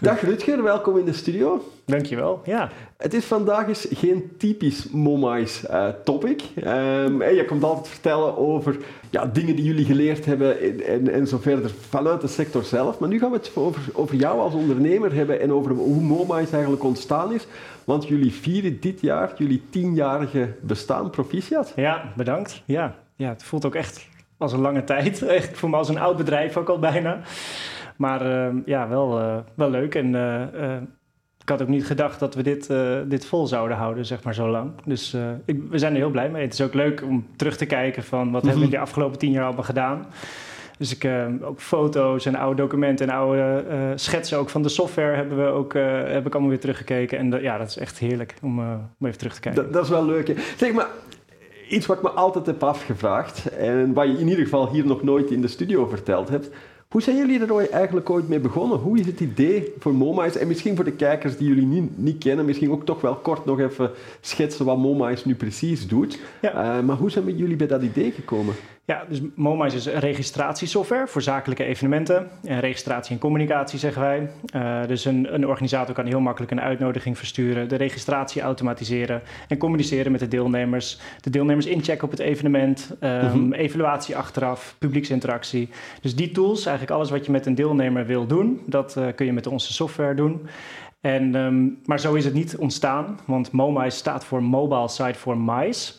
Dag Rutger, welkom in de studio. Dankjewel, ja. Het is vandaag eens geen typisch Momais uh, topic. Um, je komt altijd vertellen over ja, dingen die jullie geleerd hebben en, en, en, zo verder vanuit de sector zelf. Maar nu gaan we het over, over jou als ondernemer hebben en over hoe Momais eigenlijk ontstaan is. Want jullie vieren dit jaar jullie tienjarige bestaan, proficiat. Ja, bedankt. Ja, ja, het voelt ook echt als een lange tijd. Echt, voor me als een oud bedrijf ook al bijna. Maar uh, ja, wel, uh, wel leuk. En uh, ik had ook niet gedacht dat we dit, dit vol zouden houden, zeg maar, zo lang. Dus ik, we zijn er heel blij mee. Het is ook leuk om terug te kijken van wat hebben we de afgelopen tien jaar allemaal gedaan. Dus ik, ook foto's en oude documenten en oude schetsen ook van de software hebben we ook, heb ik allemaal weer teruggekeken. En ja, dat is echt heerlijk om, om even terug te kijken. Dat, dat is wel leuk. Zeg maar, iets wat ik me altijd heb afgevraagd en wat je in ieder geval hier nog nooit in de studio verteld hebt. Hoe zijn jullie er eigenlijk ooit mee begonnen? Hoe is het idee voor MoMA's? En misschien voor de kijkers die jullie niet, niet kennen, misschien ook toch wel kort nog even schetsen wat MoMA's nu precies doet. Ja. Uh, maar hoe zijn jullie bij dat idee gekomen? Ja, dus MoMA is registratiesoftware voor zakelijke evenementen. En registratie en communicatie zeggen wij. Uh, dus een, een, organisator kan heel makkelijk een uitnodiging versturen, de registratie automatiseren en communiceren met de deelnemers. De deelnemers inchecken op het evenement, um, evaluatie achteraf, publieksinteractie. Dus die tools, eigenlijk alles wat je met een deelnemer wil doen, dat uh, kun je met onze software doen. En, um, maar zo is het niet ontstaan, want MoMA staat voor Mobile Site for Mice.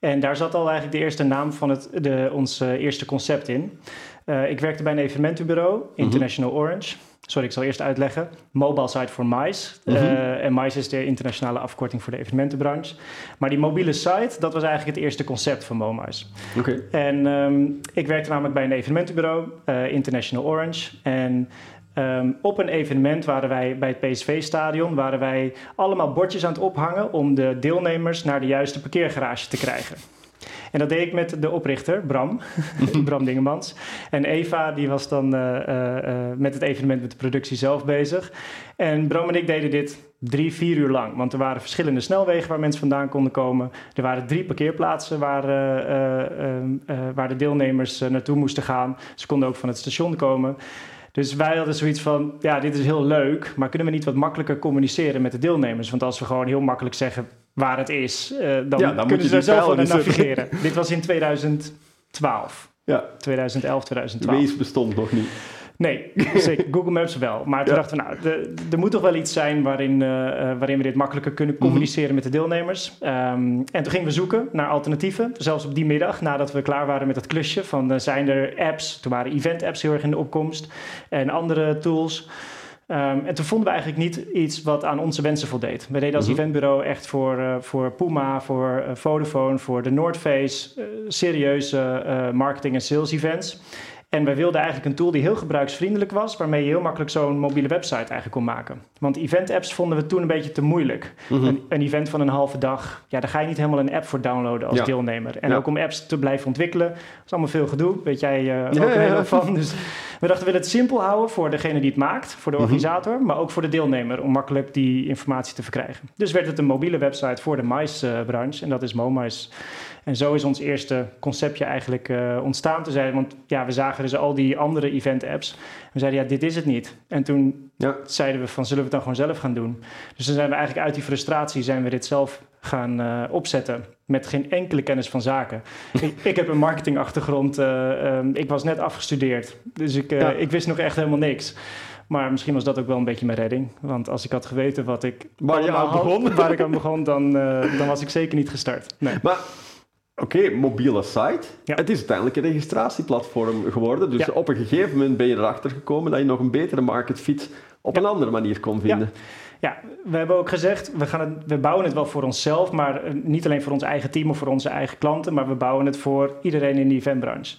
En daar zat al eigenlijk de eerste naam van het, de, ons uh, eerste concept in. Uh, ik werkte bij een evenementenbureau, mhm. International mm -hmm. Orange. Sorry, ik zal eerst uitleggen. Mobile Site for MICE. Mm -hmm. uh, en MICE is de internationale afkorting voor de evenementenbranche. Maar die mobiele site, dat was eigenlijk het eerste concept van MoMICE. Okay. En um, ik werkte namelijk bij een evenementenbureau, International Orange. En Um, op een evenement waren wij bij het PSV-stadion, waren wij allemaal bordjes aan het ophangen om de deelnemers naar de juiste parkeergarage te krijgen. En dat deed ik met de oprichter, Bram, Bram Dingemans. En Eva, die was dan uh, uh, uh, met het evenement, met de productie zelf bezig. En Bram en ik deden dit drie, vier uur lang. Want er waren verschillende snelwegen waar mensen vandaan konden komen. Er waren drie parkeerplaatsen waar, waar de deelnemers naartoe moesten gaan. Ze konden ook van het station komen. Dus wij hadden zoiets van, ja, dit is heel leuk, maar kunnen we niet wat makkelijker communiceren met de deelnemers? Want als we gewoon heel makkelijk zeggen waar het is, uh, dan, ja, dan, kunnen ze zelf aan navigeren. dit was in 2012. Ja. 2011, 2012. Wees bestond nog niet. Nee, zeker. Google Maps wel. Maar toen ja. dachten we, nou, er moet toch wel iets zijn waarin, uh, waarin we dit makkelijker kunnen mhm. communiceren mm -hmm. met de deelnemers. Um, en toen gingen we zoeken naar alternatieven. Zelfs op die middag, nadat we klaar waren met het klusje, van uh, zijn er apps. Toen waren event-apps heel erg in de opkomst en andere tools. Um, en toen vonden we eigenlijk niet iets wat aan onze wensen voldeed. We deden als mm -hmm. eventbureau echt voor, uh, voor Puma, voor Vodafone, voor de North Face, serieuze marketing- en sales events. En wij wilden eigenlijk een tool die heel gebruiksvriendelijk was, waarmee je heel makkelijk zo'n mobiele website eigenlijk kon maken. Want event-apps vonden we toen een beetje te moeilijk. Mm -hmm. een, een, event van een halve dag, ja, daar ga je niet helemaal een app voor downloaden als ja. deelnemer. En ja. ook om apps te blijven ontwikkelen, is allemaal veel gedoe, weet jij uh, ook hele van. Dus we dachten, we willen het simpel houden voor degene die het maakt, voor de organisator, mm -hmm. maar ook voor de deelnemer, om makkelijk die informatie te verkrijgen. Dus werd het een mobiele website voor de MICE-branche, en dat is MoMICE. En zo is ons eerste conceptje eigenlijk uh, ontstaan te zijn. Want ja, we zagen dus al die andere event-apps. We zeiden, ja, dit is het niet. En toen ja. zeiden we van, zullen we het dan gewoon zelf gaan doen? Dus dan zijn we eigenlijk uit die frustratie zijn we dit zelf gaan uh, opzetten. Met geen enkele kennis van zaken. ik, ik, heb een marketingachtergrond. Uh, um, ik was net afgestudeerd. Dus ik, ja. ik wist nog echt helemaal niks. Maar misschien was dat ook wel een beetje mijn redding. Want als ik had geweten wat ik waar, je aan begon. waar ik aan begon, dan, dan was ik zeker niet gestart. Nee. Maar Oké, okay, mobiele site. Ja. Het is uiteindelijk een registratieplatform geworden. Dus ja. op een gegeven moment ben je erachter gekomen dat je nog een betere market fit op ja. een andere manier kon vinden. Ja, we hebben ook gezegd, we, gaan het, we bouwen het wel voor onszelf, maar niet alleen voor ons eigen team of voor onze eigen klanten, maar we bouwen het voor iedereen in die eventbranche.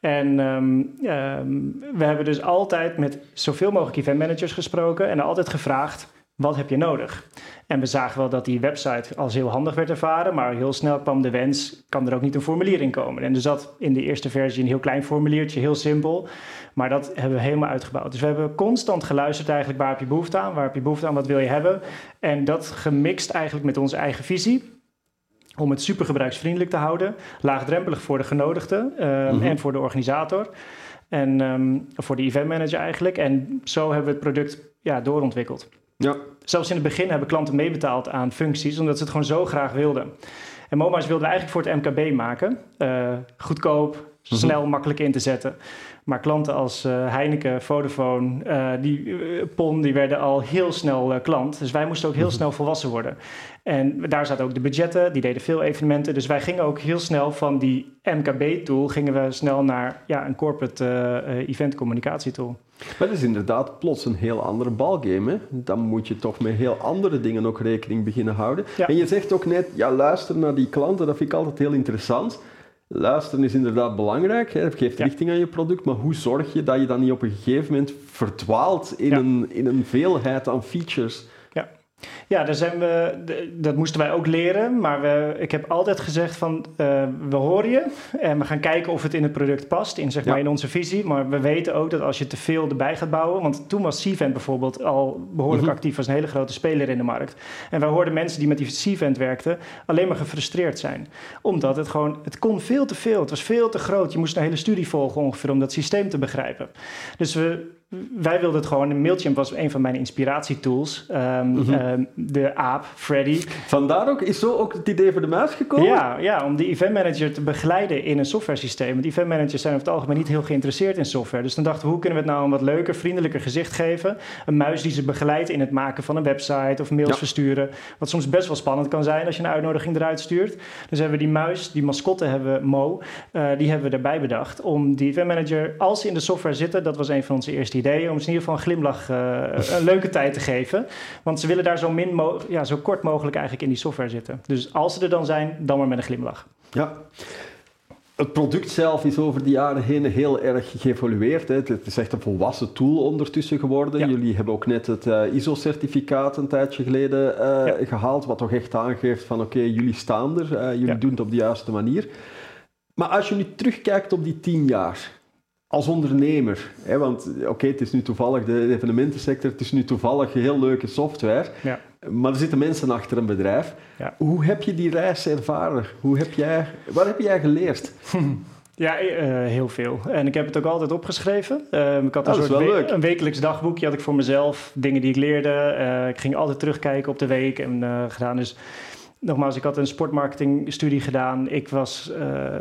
En um, um, we hebben dus altijd met zoveel mogelijk eventmanagers gesproken en altijd gevraagd, wat heb je nodig? En we zagen wel dat die website als heel handig werd ervaren, maar heel snel kwam de wens, kan er ook niet een formulier in komen. En er zat in de eerste versie een heel klein formuliertje, heel simpel, maar dat hebben we helemaal uitgebouwd. Dus we hebben constant geluisterd eigenlijk, waar heb je behoefte aan, waar heb je behoefte aan, wat wil je hebben? En dat gemixt eigenlijk met onze eigen visie, om het super gebruiksvriendelijk te houden, laagdrempelig voor de genodigde uh, mm -hmm. en voor de organisator. En ehm, voor de event manager eigenlijk. En zo hebben we het product ja, doorontwikkeld. Ja. Zelfs in het begin hebben klanten meebetaald aan functies, omdat ze het gewoon zo graag wilden. En MoMA's wilden we eigenlijk voor het MKB maken. Uh, goedkoop, mhm. snel, makkelijk in te zetten. Maar klanten als uh, Heineken, Vodafone, uh, die, PON, die werden al heel snel klant. Dus wij moesten ook heel mhm. snel volwassen worden. En daar zaten ook de budgetten, die deden veel evenementen. Dus wij gingen ook heel snel van die MKB-tool... gingen we snel naar ja, een corporate event communicatietool. Maar dat is inderdaad plots een heel andere balgame. Hè? Dan moet je toch met heel andere dingen ook rekening beginnen houden. En je zegt ook net, ja, luister naar die klanten, dat vind ik altijd heel interessant. Luisteren is inderdaad belangrijk, hè? geeft richting aan je product, maar hoe zorg je dat je dan niet op een gegeven moment verdwaalt in, een, in een veelheid aan features? Ja, daar zijn we, dat moesten wij ook leren. Maar we, ik heb altijd gezegd van, uh, we horen je. En we gaan kijken of het in het product past, in, zeg maar, in onze visie. Maar we weten ook dat als je te veel erbij gaat bouwen... Want toen was Cvent bijvoorbeeld al behoorlijk mhm. actief. als een hele grote speler in de markt. En wij hoorden mensen die met die Cvent werkten... alleen maar gefrustreerd zijn. Omdat het gewoon, het kon veel te veel. Het was veel te groot. Je moest een hele studie volgen ongeveer om dat systeem te begrijpen. Dus we wij wilden het gewoon. Mailchimp was een van mijn inspiratietools. Um, de aap, Freddy. Vandaar ook, is zo ook het idee voor de muis gekomen? Ja, ja om die event manager te begeleiden in een software systeem. Want event managers zijn over het algemeen niet heel geïnteresseerd in software. Dus dan dachten we, hoe kunnen we het nou een wat leuker, vriendelijker gezicht geven? Een muis die ze begeleidt in het maken van een website of mails versturen. Wat soms best wel spannend kan zijn als je een uitnodiging eruit stuurt. Dus hebben we die muis, die mascotte hebben we, Mo, uh, die hebben we erbij bedacht. Om die event manager, als ze in de software zitten, dat was een van onze eerste idee om ze in ieder geval een glimlach, uh, een leuke tijd te geven. Want ze willen daar zo, min ja, zo kort mogelijk eigenlijk in die software zitten. Dus als ze er dan zijn, dan maar met een glimlach. Ja. Het product zelf is over de jaren heen heel erg geëvolueerd. Hè. Het is echt een volwassen tool ondertussen geworden. Jullie hebben ook net het uh, ISO-certificaat een tijdje geleden uh, gehaald, wat toch echt aangeeft van oké, jullie staan er, jullie doen het op de juiste manier. Maar als je nu terugkijkt op die tien jaar, als ondernemer, hè, want oké, het is nu toevallig de evenementensector, het is nu toevallig heel leuke software, ja. maar er zitten mensen achter een bedrijf. Ja. Hoe heb je die reis ervaren? Hoe heb jij, wat heb jij geleerd? Ja, uh, heel veel. En ik heb het ook altijd opgeschreven. Uh, ik had een, soort we een wekelijks dagboekje had ik voor mezelf. Dingen die ik leerde. Uh, ik ging altijd terugkijken op de week en uh, gedaan. Dus nogmaals, ik had een sportmarketingstudie gedaan. Ik was, uh,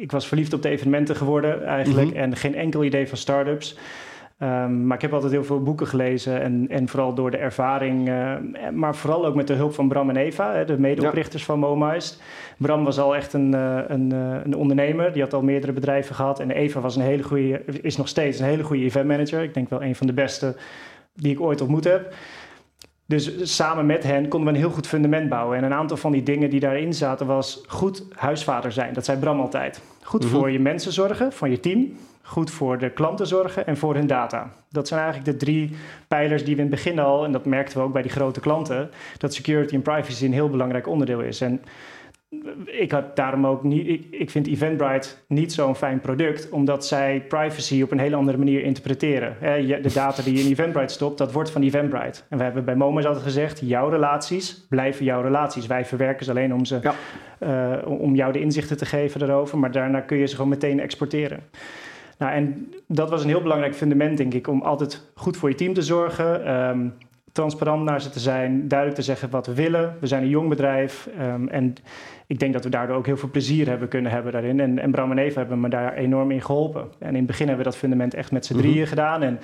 ik was verliefd op de evenementen geworden eigenlijk. Mhm. En geen enkel idee van start-ups. Um, maar ik heb altijd heel veel boeken gelezen en, en vooral door de ervaring, uh, maar vooral ook met de hulp van Bram en Eva, de medeoprichters ja. van MoMaist. Bram was al echt een, uh, een, een ondernemer, die had al meerdere bedrijven gehad. En Eva was een hele goede, is nog steeds een hele goede event manager. Ik denk wel een van de beste die ik ooit ontmoet heb. Dus samen met hen konden we een heel goed fundament bouwen. En een aantal van die dingen die daarin zaten was goed huisvader zijn. Dat zei Bram altijd. Goed voor mhm. je mensen zorgen, van je team. Goed voor de klanten zorgen en voor hun data. Dat zijn eigenlijk de drie pijlers die we in het begin al, en dat merkten we ook bij die grote klanten, dat security en privacy een heel belangrijk onderdeel is. En ik had daarom ook niet. Ik, ik vind Eventbrite niet zo'n fijn product, omdat zij privacy op een hele andere manier interpreteren. De data die je in Eventbrite stopt, dat wordt van Eventbrite. En we hebben bij Momus altijd gezegd: jouw relaties blijven jouw relaties. Wij verwerken ze alleen om, ze, ja. uh, om jou de inzichten te geven daarover, maar daarna kun je ze gewoon meteen exporteren. Nou, en dat was een heel belangrijk fundament, denk ik, om altijd goed voor je team te zorgen. Um, transparant naar ze te zijn, duidelijk te zeggen wat we willen. We zijn een jong bedrijf um, en ik denk dat we daardoor ook heel veel plezier hebben kunnen hebben daarin. En, en Bram en Eva hebben me daar enorm in geholpen. En in het begin hebben we dat fundament echt met z'n drieën mhm. gedaan. En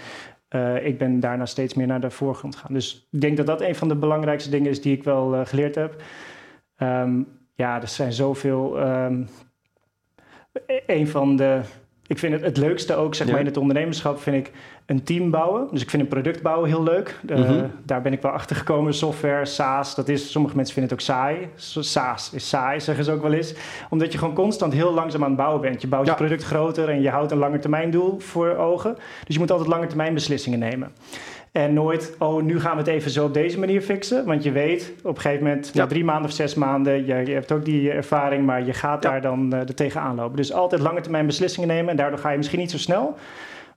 uh, ik ben daarna steeds meer naar de voorgrond gegaan. Dus ik denk dat dat een van de belangrijkste dingen is die ik wel uh, geleerd heb. Um, ja, er zijn zoveel. Um, een van de ik vind het het leukste ook, zeg maar, in het ondernemerschap vind ik een team bouwen. Dus ik vind een product bouwen heel leuk. Mhm. Daar ben ik wel achter gekomen. Software, SaaS, dat is, sommige mensen vinden het ook saai. SaaS is saai, zeggen ze ook wel eens. Omdat je gewoon constant heel langzaam aan het bouwen bent. Je bouwt je product groter en je houdt een langetermijndoel voor ogen. Dus je moet altijd langetermijn beslissingen nemen. En nooit, oh, nu gaan we het even zo op deze manier fixen. Want je weet op een gegeven moment, na drie maanden of zes maanden, je, je, hebt ook die ervaring, maar je gaat daar dan uh, er tegenaan lopen. Dus altijd lange termijn beslissingen nemen. En daardoor ga je misschien niet zo snel.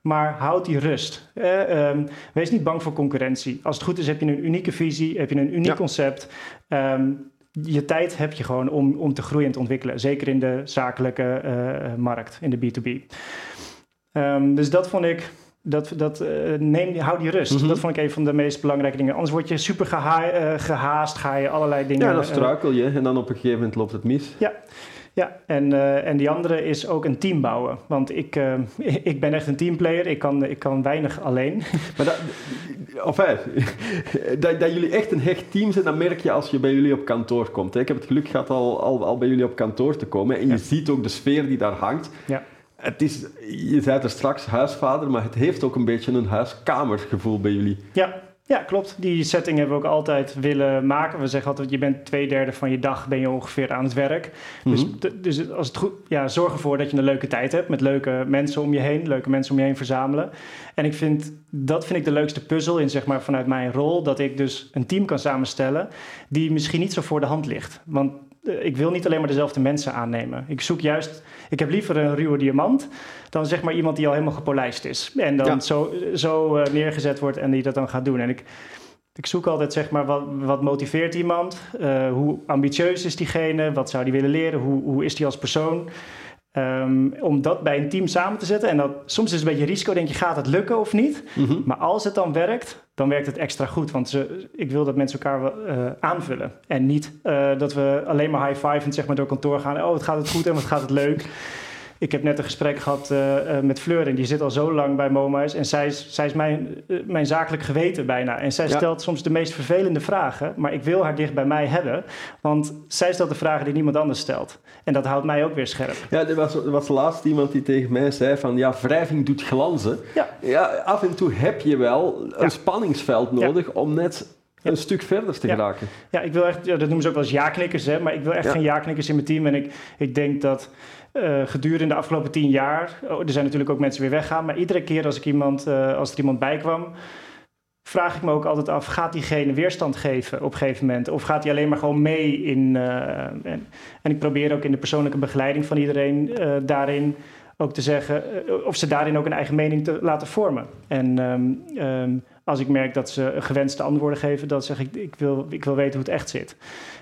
Maar houd die rust. Eh, um, wees niet bang voor concurrentie. Als het goed is, heb je een unieke visie, heb je een uniek concept. Um, je tijd heb je gewoon om, om te groeien en te ontwikkelen. Zeker in de zakelijke uh, markt, in de B2B. Ehm, dus dat vond ik dat, dat, uh, neem, hou die rust. Mhm. Dat vond ik een van de meest belangrijke dingen. Anders word je super geha uh, gehaast, ga je allerlei dingen... Ja, dan struikel je en dan op een gegeven moment loopt het mis. Ja, ja. En, uh, en die andere is ook een team bouwen. Want ik, ik ben echt een teamplayer. Ik kan, ik kan weinig alleen. Maar dat, enfin, dat, dat jullie echt een hecht team zijn, dat merk je als je bij jullie op kantoor komt. Hè. Ik heb het geluk gehad al, al, al bij jullie op kantoor te komen. En je Ja. ziet ook de sfeer die daar hangt. Ja. Het is, je zei er straks huisvader, maar het heeft ook een beetje een huiskamergevoel bij jullie. Ja, ja, klopt. Die setting hebben we ook altijd willen maken. We zeggen altijd, je bent twee derde van je dag ben je ongeveer aan het werk. Dus, Mhm. dus als het goed, ja, zorg ervoor dat je een leuke tijd hebt met leuke mensen om je heen, leuke mensen om je heen verzamelen. En ik vind, dat vind ik de leukste puzzel in, zeg maar, vanuit mijn rol, dat ik dus een team kan samenstellen die misschien niet zo voor de hand ligt. Want ik wil niet alleen maar dezelfde mensen aannemen. Ik zoek juist, ik heb liever een ruwe diamant dan zeg maar iemand die al helemaal gepolijst is. En dan Ja. zo, zo eh, neergezet wordt en die dat dan gaat doen. En ik, ik zoek altijd zeg maar wat, wat motiveert iemand? Eh, hoe ambitieus is diegene? Wat zou die willen leren? Hoe, hoe is die als persoon? Ehm, om dat bij een team samen te zetten. En dat, soms is het een beetje risico. Denk je, gaat het lukken of niet? Mhm. Maar als het dan werkt, dan werkt het extra goed. Want ze, ik wil dat mensen elkaar wel, eh, aanvullen. En niet eh, dat we alleen maar high-five zeg maar, door kantoor gaan. Oh, het gaat het goed en wat gaat het leuk. Ik heb net een gesprek gehad eh, eh, met Fleur en die zit al zo lang bij MoMA's. En zij is, zij is mijn, eh, mijn zakelijk geweten bijna. En zij Ja. stelt soms de meest vervelende vragen. Maar ik wil haar dicht bij mij hebben. Want zij stelt de vragen die niemand anders stelt. En dat houdt mij ook weer scherp. Ja, er was, er was laatst iemand die tegen mij zei van ja, wrijving doet glanzen. Ja. Ja, af en toe heb je wel een Ja. spanningsveld nodig om net. Een stuk verder te geraken. Ja, ik wil echt, ja, dat noemen ze ook wel eens ja-knikkers, hè, maar ik wil echt geen ja-knikkers in mijn team. En ik, ik denk dat eh, gedurende de afgelopen tien jaar, oh, er zijn natuurlijk ook mensen weer weggaan, maar iedere keer als, ik iemand, eh, als er iemand bij kwam, vraag ik me ook altijd af, gaat diegene weerstand geven op een gegeven moment? Of gaat hij alleen maar gewoon mee in... eh, en, en ik probeer ook in de persoonlijke begeleiding van iedereen daarin ook te zeggen, of ze daarin ook een eigen mening te laten vormen. En ehm, ehm, als ik merk dat ze gewenste antwoorden geven, dan zeg ik, ik wil, ik wil weten hoe het echt zit.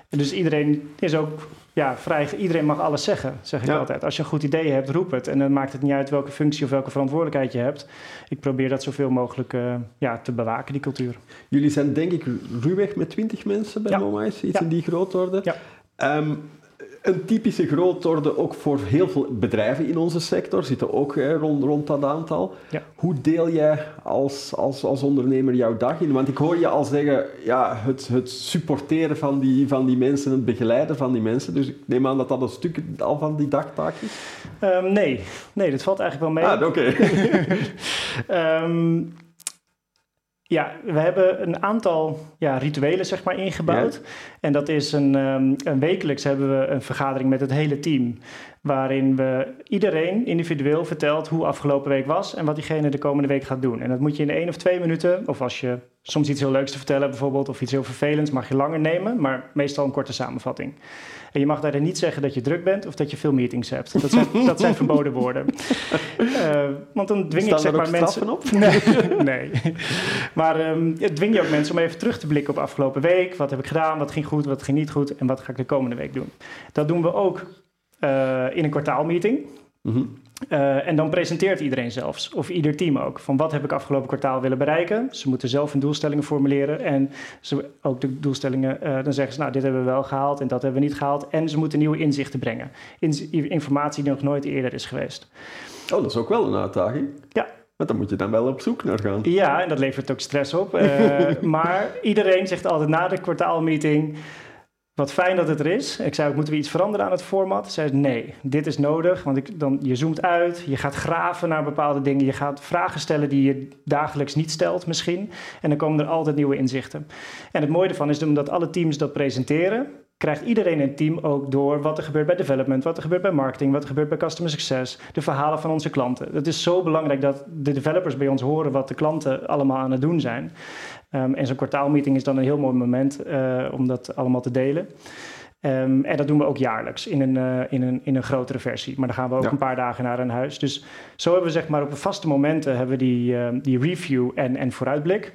En dus iedereen is ook ja, vrij, iedereen mag alles zeggen, zeg ik Ja. altijd. Als je een goed idee hebt, roep het. En dan maakt het niet uit welke functie of welke verantwoordelijkheid je hebt. Ik probeer dat zoveel mogelijk eh, ja, te bewaken, die cultuur. Jullie zijn denk ik ruwweg met 20 mensen bij Ja. Iets Ja. in die grootorde. Ja. Ehm, een typische grootorde ook voor heel veel bedrijven in onze sector, zitten ook hè, rond, rond dat aantal. Ja. Hoe deel jij als, als, als ondernemer jouw dag in? Want ik hoor je al zeggen, ja, het, het supporteren van die, van die mensen, het begeleiden van die mensen. Dus ik neem aan dat dat een stuk al van die dagtaak is. Ehm, nee, nee, dat valt eigenlijk wel mee. Ah, oké. Ehm, ja, we hebben een aantal ja, rituelen zeg maar, ingebouwd. En dat is een, ehm, een wekelijks hebben we een vergadering met het hele team. Waarin we iedereen individueel vertelt hoe afgelopen week was en wat diegene de komende week gaat doen. En dat moet je in één of twee minuten, of als je soms iets heel leuks te vertellen bijvoorbeeld, of iets heel vervelends, mag je langer nemen, maar meestal een korte samenvatting. En je mag daarin niet zeggen dat je druk bent of dat je veel meetings hebt. Dat zijn, dat zijn verboden woorden. Eh, want dan dwing Staan ik zeg maar mensen. op? Nee, nee. Maar ehm, het dwing je ook mensen om even terug te blikken op afgelopen week. Wat heb ik gedaan? Wat ging goed? Wat ging niet goed? En wat ga ik de komende week doen? Dat doen we ook eh, in een kwartaalmeeting. Mhm. Eh, en dan presenteert iedereen zelfs, of ieder team ook, van wat heb ik afgelopen kwartaal willen bereiken. Ze moeten zelf hun doelstellingen formuleren en ze, ook de doelstellingen, eh, dan zeggen ze, nou dit hebben we wel gehaald en dat hebben we niet gehaald. En ze moeten nieuwe inzichten brengen, informatie die nog nooit eerder is geweest. Oh, dat is ook wel een uitdaging. Ja. Want dan moet je dan wel op zoek naar gaan. Ja, en dat levert ook stress op. Eh, maar iedereen zegt altijd na de kwartaalmeeting... Wat fijn dat het er is. Ik zei ook, moeten we iets veranderen aan het format? Ze zei, nee, dit is nodig. Want ik, dan, je zoomt uit, je gaat graven naar bepaalde dingen. Je gaat vragen stellen die je dagelijks niet stelt misschien. En dan komen er altijd nieuwe inzichten. En het mooie ervan is, omdat alle teams dat presenteren... krijgt iedereen in het team ook door wat er gebeurt bij development... wat er gebeurt bij marketing, wat er gebeurt bij customer success... de verhalen van onze klanten. Het is zo belangrijk dat de developers bij ons horen... wat de klanten allemaal aan het doen zijn. Um, en zo'n kwartaalmeeting is dan een heel mooi moment uh, om dat allemaal te delen. Um, en dat doen we ook jaarlijks in een, uh, in, een, in een grotere versie. Maar dan gaan we ook ja. een paar dagen naar een huis. Dus zo hebben we zeg maar op vaste momenten hebben we die, uh, die review en, en vooruitblik.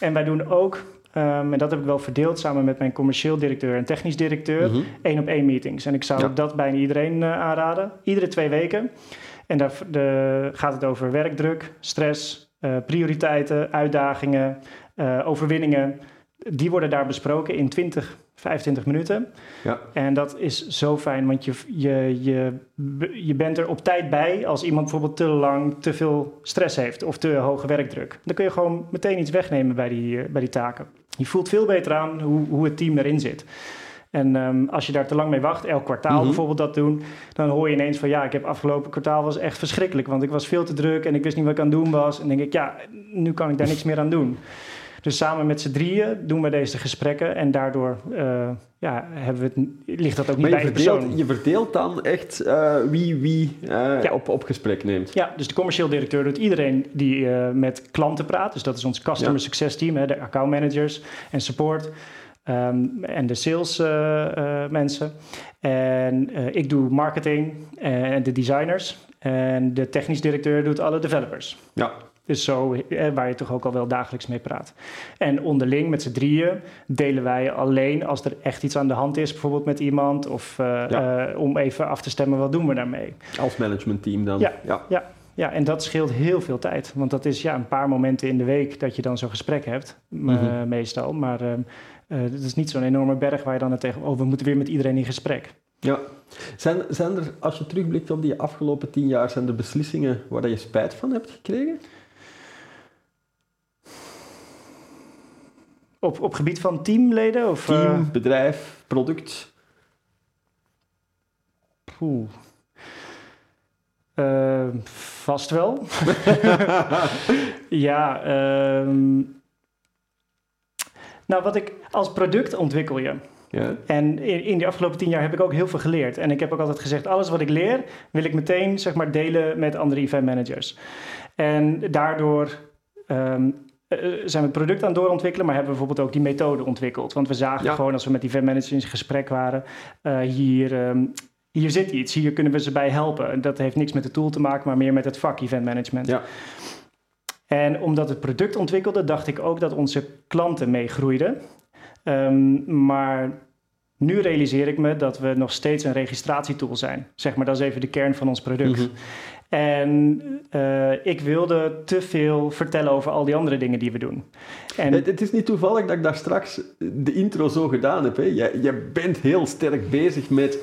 En wij doen ook, um, en dat heb ik wel verdeeld samen met mijn commercieel directeur en technisch directeur, Mhm. één op één meetings. En ik zou Ja. dat bijna iedereen uh, aanraden. Iedere twee weken. En daar de, gaat het over werkdruk, stress, prioriteiten, uitdagingen, uh, overwinningen. Die worden daar besproken in 20, 25 minuten. Ja. En dat is zo fijn, want je, je, je, je bent er op tijd bij als iemand bijvoorbeeld te lang te veel stress heeft of te hoge werkdruk. Dan kun je gewoon meteen iets wegnemen bij die, bij die taken. Je voelt veel beter aan hoe, hoe het team erin zit. En um, als je daar te lang mee wacht, elk kwartaal mm bijvoorbeeld dat doen, dan hoor je ineens van ja, ik heb afgelopen kwartaal was echt verschrikkelijk, want ik was veel te druk en ik wist niet wat ik aan het doen was. En denk ik, ja, nu kan ik daar niks meer aan doen. Dus samen met z'n drieën doen we deze gesprekken en daardoor uh, ja, hebben we het, ligt dat ook niet bij de persoon. Je verdeelt dan echt uh, wie wie uh, ja. op, op gesprek neemt. Ja, dus de commercieel directeur doet iedereen die met klanten praat. Dus dat is ons customer ja. success team, hè, de account managers en support. Um, en de sales uh, uh, mensen. En uh, ik doe marketing en de designers. En de technisch directeur doet alle developers. Ja. Dus zo, waar je toch ook al wel dagelijks mee praat. En onderling met z'n drieën delen wij alleen als er echt iets aan de hand is, bijvoorbeeld met iemand, of ja. om even af te stemmen wat doen we daarmee. Als managementteam dan? Ja, ja. ja. Ja, en dat scheelt heel veel tijd. Want dat is ja, een paar momenten in de week dat je dan zo'n gesprek hebt, mm -hmm. meestal. Maar uh, het is niet zo'n enorme berg waar je dan tegen... oh, we moeten weer met iedereen in gesprek. Ja. Zijn, zijn er, als je terugblikt op die afgelopen tien jaar... zijn er beslissingen waar je spijt van hebt gekregen? Op, op gebied van teamleden? Of, Team, uh... bedrijf, product? Poeh. Uh, vast wel. ja, um, nou, wat ik als product ontwikkel je. Ja. En in, in de afgelopen tien jaar heb ik ook heel veel geleerd. En ik heb ook altijd gezegd, alles wat ik leer, wil ik meteen zeg maar, delen met andere event managers. En daardoor um, zijn we het product aan het doorontwikkelen, maar hebben we bijvoorbeeld ook die methode ontwikkeld. Want we zagen gewoon als we met event managers in gesprek waren, uh, hier, um, hier zit iets, hier kunnen we ze bij helpen. En dat heeft niks met de tool te maken, maar meer met het vak event management. Ja. En omdat het product ontwikkelde, dacht ik ook dat onze klanten meegroeiden. Um, maar nu realiseer ik me dat we nog steeds een registratietool zijn. Zeg maar, dat is even de kern van ons product. Mhm. En uh, ik wilde te veel vertellen over al die andere dingen die we doen. En het, het, is niet toevallig dat ik daar straks de intro zo gedaan heb. Hè? Je, je bent heel sterk bezig met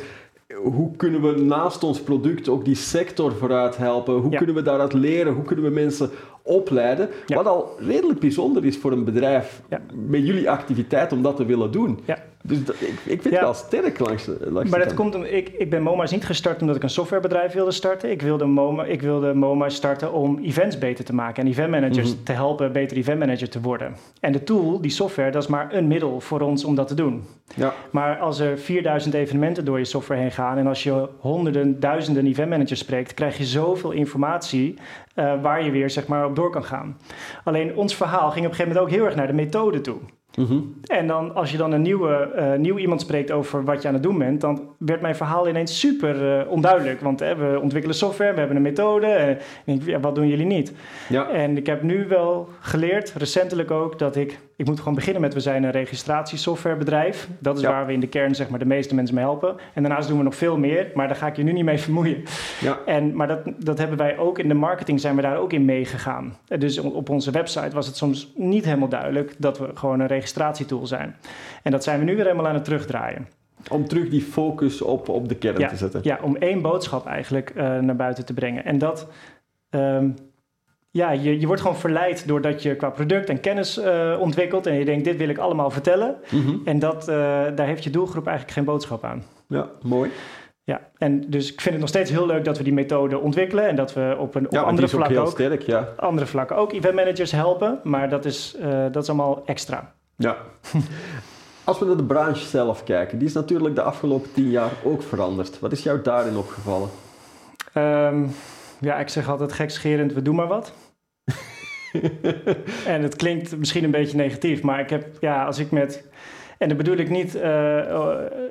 hoe kunnen we naast ons product ook die sector vooruit helpen? Hoe kunnen we daaruit leren? Hoe kunnen we mensen opleiden? Wat al redelijk bijzonder is voor een bedrijf met jullie activiteit om dat te willen doen. Dus ik, ik vind het wel sterk langs, langs Maar dat komt om, ik, ik ben MoMa's niet gestart omdat ik een softwarebedrijf wilde starten. Ik wilde MoMA, ik wilde MoMA starten om events beter te maken en eventmanagers mm te helpen beter eventmanager te worden. En de tool, die software, dat is maar een middel voor ons om dat te doen. Ja. Maar als er 4000 evenementen door je software heen gaan en als je honderden, duizenden eventmanagers spreekt, krijg je zoveel informatie waar je weer zeg maar, op door kan gaan. Alleen ons verhaal ging op een gegeven moment ook heel erg naar de methode toe. Mhm. En dan als je dan een nieuwe, uh, nieuw iemand spreekt over wat je aan het doen bent, dan werd mijn verhaal ineens super uh, onduidelijk. Want we ontwikkelen software, we hebben een methode. En ik, ja, wat doen jullie niet? Ja. En ik heb nu wel geleerd, recentelijk ook, dat ik ik moet gewoon beginnen met, we zijn een registratiesoftwarebedrijf. Dat is waar we in de kern zeg maar, de meeste mensen mee helpen. En daarnaast doen we nog veel meer, maar daar ga ik je nu niet mee vermoeien. Ja. En, maar dat, dat hebben wij ook in de marketing, zijn we daar ook in meegegaan. Dus op onze website was het soms niet helemaal duidelijk dat we gewoon een registratietool zijn. En dat zijn we nu weer helemaal aan het terugdraaien. Om terug die focus op, op de kern te zetten. Ja, om één boodschap eigenlijk uh, naar buiten te brengen. En dat... Um, ja, je, je wordt gewoon verleid doordat je qua product en kennis uh, ontwikkelt en je denkt, dit wil ik allemaal vertellen. Mhm. En dat, uh, daar heeft je doelgroep eigenlijk geen boodschap aan. Ja, mooi. Ja, en dus ik vind het nog steeds heel leuk dat we die methode ontwikkelen en dat we op, een, op ja, andere vlakken ook, sterk, ja. andere vlakken ook event managers helpen, maar dat is, uh, dat is allemaal extra. Ja. Als we naar de branche zelf kijken, die is natuurlijk de afgelopen tien jaar ook veranderd. Wat is jou daarin opgevallen? Um, ja, ik zeg altijd gekscherend, we doen maar wat. en het klinkt misschien een beetje negatief, maar ik heb, ja, als ik met. En dat bedoel ik niet, uh,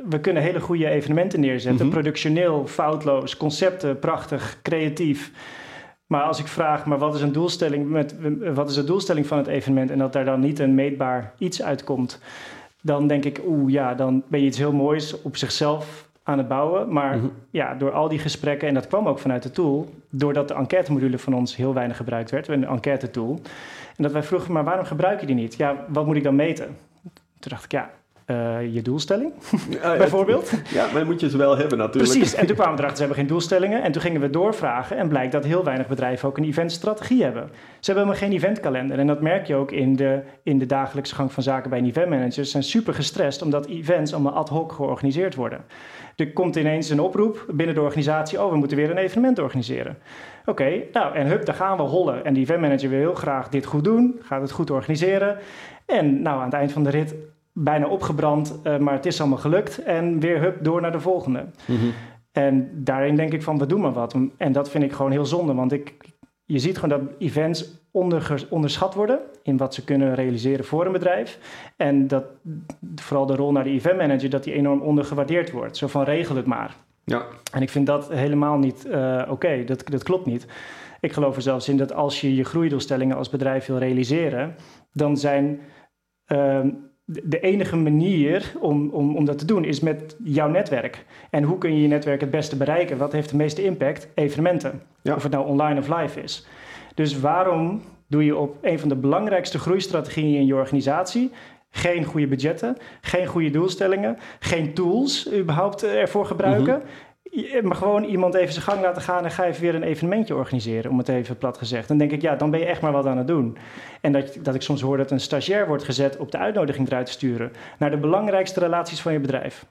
we kunnen hele goede evenementen neerzetten. Mm Productioneel, foutloos, concepten, prachtig, creatief. Maar als ik vraag, maar wat is, een doelstelling met, wat is de doelstelling van het evenement en dat daar dan niet een meetbaar iets uitkomt, dan denk ik, oeh ja, dan ben je iets heel moois op zichzelf aan het bouwen. Maar mhm. ja, door al die gesprekken, en dat kwam ook vanuit de tool, doordat de enquête-module van ons heel weinig gebruikt werd, een enquête-tool. En dat wij vroegen, maar waarom gebruik je die niet? Ja, wat moet ik dan meten? Toen dacht ik, ja, uh, je doelstelling, bijvoorbeeld. Ja, maar dan moet je ze wel hebben natuurlijk. Precies, en toen kwamen we erachter, ze hebben geen doelstellingen. En toen gingen we doorvragen en blijkt dat heel weinig bedrijven ook een eventstrategie hebben. Ze hebben helemaal geen eventkalender. En dat merk je ook in de, in de dagelijkse gang van zaken bij eventmanagers. Ze zijn super gestrest omdat events allemaal ad hoc georganiseerd worden. Er komt ineens een oproep binnen de organisatie, oh, we moeten weer een evenement organiseren. Oké, nou en hup, daar gaan we hollen. En die eventmanager wil heel graag dit goed doen, gaat het goed organiseren. En nou, aan het eind van de rit bijna opgebrand, uh, maar het is allemaal gelukt. En weer hup, door naar de volgende. Mhm. En daarin denk ik van, we doen maar wat. En dat vind ik gewoon heel zonde, want ik, je ziet gewoon dat events onder, onderschat worden in wat ze kunnen realiseren voor een bedrijf. En dat vooral de rol naar de event manager, dat die enorm ondergewaardeerd wordt. Zo van, regel het maar. Ja. En ik vind dat helemaal niet uh, oké, dat, dat klopt niet. Ik geloof er zelfs in dat als je je groeidoelstellingen als bedrijf wil realiseren, dan zijn... Uh, de enige manier om, om, om dat te doen is met jouw netwerk. En hoe kun je je netwerk het beste bereiken? Wat heeft de meeste impact? Evenementen. Of het nou online of live is. Dus waarom doe je op een van de belangrijkste groeistrategieën in je organisatie geen goede budgetten, geen goede doelstellingen, geen tools überhaupt ervoor gebruiken? Mhm maar gewoon iemand even zijn gang laten gaan en ga even weer een evenementje organiseren, om het even plat gezegd. Dan denk ik, ja, dan ben je echt maar wat aan het doen. En dat, dat ik soms hoor dat een stagiair wordt gezet op de uitnodiging eruit te sturen naar de belangrijkste relaties van je bedrijf.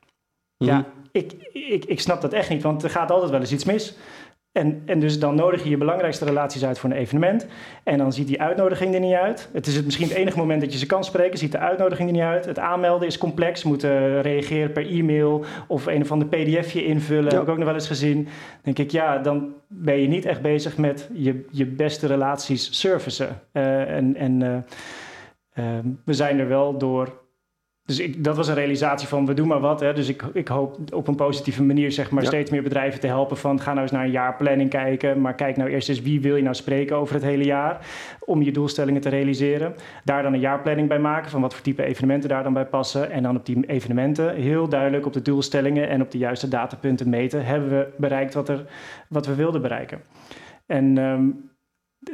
Ja, mhm. ik, ik, ik snap dat echt niet, want er gaat altijd wel eens iets mis. En, en dus dan nodig je je belangrijkste relaties uit voor een evenement. En dan ziet die uitnodiging er niet uit. Het is het misschien het enige moment dat je ze kan spreken, ziet de uitnodiging er niet uit. Het aanmelden is complex, moeten reageren per e-mail of een of ander pdfje invullen. Heb ik ook nog wel eens gezien. Dan denk ik, ja, dan ben je niet echt bezig met je, je beste relaties servicen. Uh, en en uh, uh, we zijn er wel door dus ik, dat was een realisatie van we doen maar wat. Hè. Dus ik, ik hoop op een positieve manier zeg maar, steeds meer bedrijven te helpen van ga nou eens naar een jaarplanning kijken. Maar kijk nou eerst eens wie wil je nou spreken over het hele jaar om je doelstellingen te realiseren. Daar dan een jaarplanning bij maken van wat voor type evenementen daar dan bij passen. En dan op die evenementen heel duidelijk op de doelstellingen en op de juiste datapunten meten. Hebben we bereikt wat, er, wat we wilden bereiken. En um,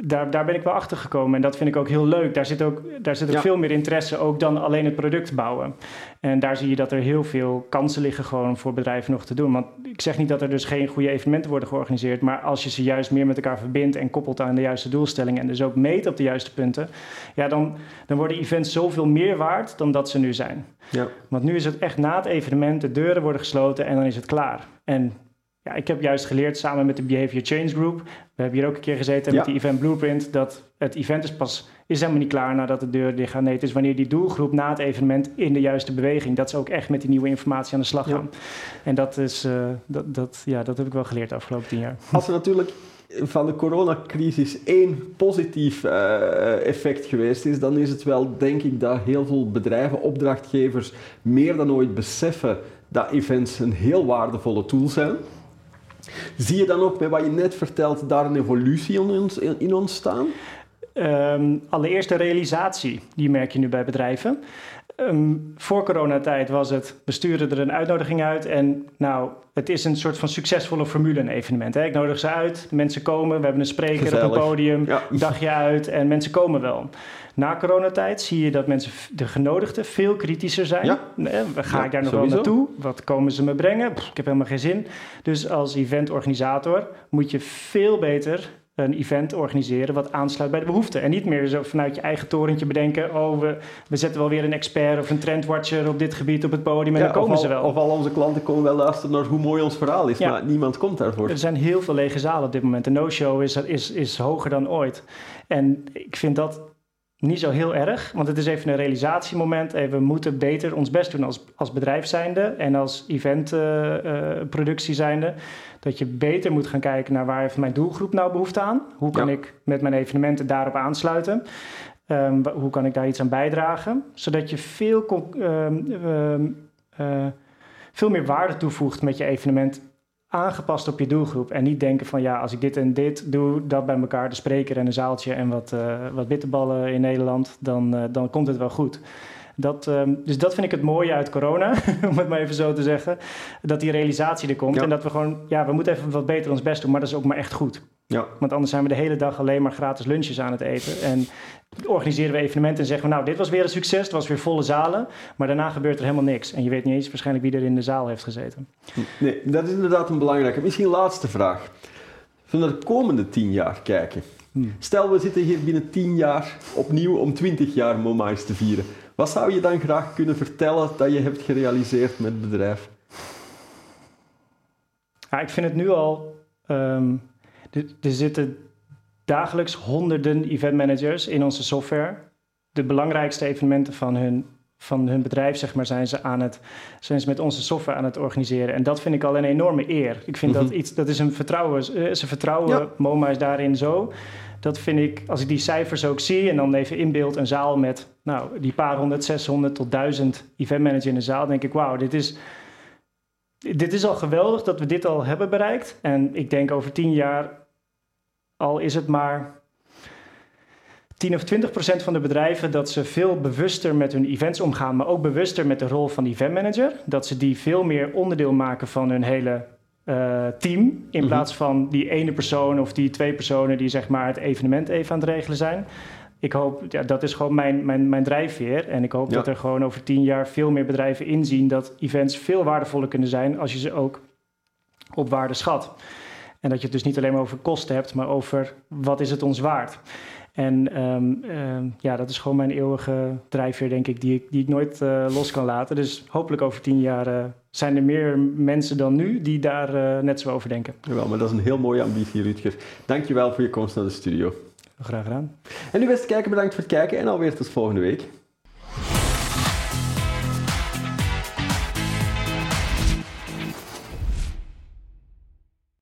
daar, daar ben ik wel achter gekomen. En dat vind ik ook heel leuk. Daar zit ook, daar zit ook veel meer interesse ook dan alleen het product bouwen. En daar zie je dat er heel veel kansen liggen gewoon voor bedrijven nog te doen. Want ik zeg niet dat er dus geen goede evenementen worden georganiseerd. Maar als je ze juist meer met elkaar verbindt en koppelt aan de juiste doelstellingen. En dus ook meet op de juiste punten. Ja, dan, dan worden events zoveel meer waard dan dat ze nu zijn. Ja. Want nu is het echt na het evenement, de deuren worden gesloten en dan is het klaar. En ja, ik heb juist geleerd samen met de Behavior Change Group. We hebben hier ook een keer gezeten met die Event Blueprint. Dat het event is pas is helemaal niet klaar nadat de deur dicht gaat. Nee, het is wanneer die doelgroep na het evenement in de juiste beweging. Dat ze ook echt met die nieuwe informatie aan de slag gaan. En dat, is, uh, dat, dat, ja, dat heb ik wel geleerd de afgelopen tien jaar. Als er natuurlijk van de coronacrisis één positief uh, effect geweest is, dan is het wel, denk ik, dat heel veel bedrijven, opdrachtgevers meer dan ooit beseffen dat events een heel waardevolle tool zijn. Zie je dan ook bij wat je net vertelt daar een evolutie in ontstaan? Um, allereerst de realisatie, die merk je nu bij bedrijven. Um, voor coronatijd was het, we sturen er een uitnodiging uit en nou, het is een soort van succesvolle formule een evenement. Hè? Ik nodig ze uit, mensen komen, we hebben een spreker op een podium, ja. dagje uit en mensen komen wel. Na coronatijd zie je dat mensen, de genodigden, veel kritischer zijn. Ja. Ga ik daar nog wel naartoe? Wat komen ze me brengen? ik heb helemaal geen zin. Dus als eventorganisator moet je veel beter een event organiseren wat aansluit bij de behoeften. En niet meer zo vanuit je eigen torentje bedenken... oh, we, we zetten wel weer een expert of een trendwatcher op dit gebied op het podium... en dan komen ze wel. Of al onze klanten komen wel luisteren naar hoe mooi ons verhaal is... maar niemand komt daarvoor. Er zijn heel veel lege zalen op dit moment. De no-show is, is, is hoger dan ooit. En ik vind dat niet zo heel erg, want het is even een realisatiemoment. En we moeten beter ons best doen als, als bedrijf zijnde en als eventproductie uh, uh, zijnde. Dat je beter moet gaan kijken naar waar heeft mijn doelgroep nou behoefte aan? Hoe kan ik met mijn evenementen daarop aansluiten? Um, hoe kan ik daar iets aan bijdragen? Zodat je veel, um, um, uh, veel meer waarde toevoegt met je evenement aangepast op je doelgroep. En niet denken van ja, als ik dit en dit doe, dat bij elkaar, de spreker en een zaaltje en wat, uh, wat bitterballen in Nederland, dan, uh, dan komt het wel goed. Dat, ehm, dus dat vind ik het mooie uit corona, om het maar even zo te zeggen. Dat die realisatie er komt en dat we gewoon, ja, we moeten even wat beter ons best doen, maar dat is ook maar echt goed. Ja. Want anders zijn we de hele dag alleen maar gratis lunches aan het eten. En organiseren we evenementen en zeggen we, nou, dit was weer een succes, het was weer volle zalen. Maar daarna gebeurt er helemaal niks. En je weet niet eens waarschijnlijk wie er in de zaal heeft gezeten. Nee, dat is inderdaad een belangrijke. Misschien laatste vraag. Van de komende tien jaar kijken. Hmm. Stel, we zitten hier binnen tien jaar opnieuw om twintig jaar MoMA's te vieren. Wat zou je dan graag kunnen vertellen dat je hebt gerealiseerd met het bedrijf? Ja, ik vind het nu al... Um, er zitten dagelijks honderden event managers in onze software. De belangrijkste evenementen van hun, van hun bedrijf, zeg maar, zijn ze, aan het, zijn ze met onze software aan het organiseren. En dat vind ik al een enorme eer. Ik vind dat mhm. iets, dat is een vertrouwen. Ze vertrouwen MoMA is daarin zo. Dat vind ik, als ik die cijfers ook zie en dan even inbeeld een zaal met, nou, die paar honderd, 600 tot 1000 event managers in de zaal, denk ik, wauw, dit is dit is al geweldig dat we dit al hebben bereikt. En ik denk over tien jaar al is het maar 10 of 20 procent van de bedrijven dat ze veel bewuster met hun events omgaan, maar ook bewuster met de rol van event manager. Dat ze die veel meer onderdeel maken van hun hele uh, team. In mhm. plaats van die ene persoon of die twee personen die zeg maar het evenement even aan het regelen zijn. Ik hoop, ja, dat is gewoon mijn, mijn, mijn drijfveer. En ik hoop dat er gewoon over tien jaar veel meer bedrijven inzien dat events veel waardevoller kunnen zijn als je ze ook op waarde schat. En dat je het dus niet alleen maar over kosten hebt, maar over wat is het ons waard. En um, ja, dat is gewoon mijn eeuwige drijfveer, denk ik, die ik, die ik nooit uh, los kan laten. Dus hopelijk over tien jaar uh, zijn er meer mensen dan nu die daar uh, net zo over denken. Jawel, maar dat is een heel mooie ambitie, Rutger. Dankjewel voor je komst naar de studio. Graag gedaan. En nu beste kijker, bedankt voor het kijken en alweer tot volgende week.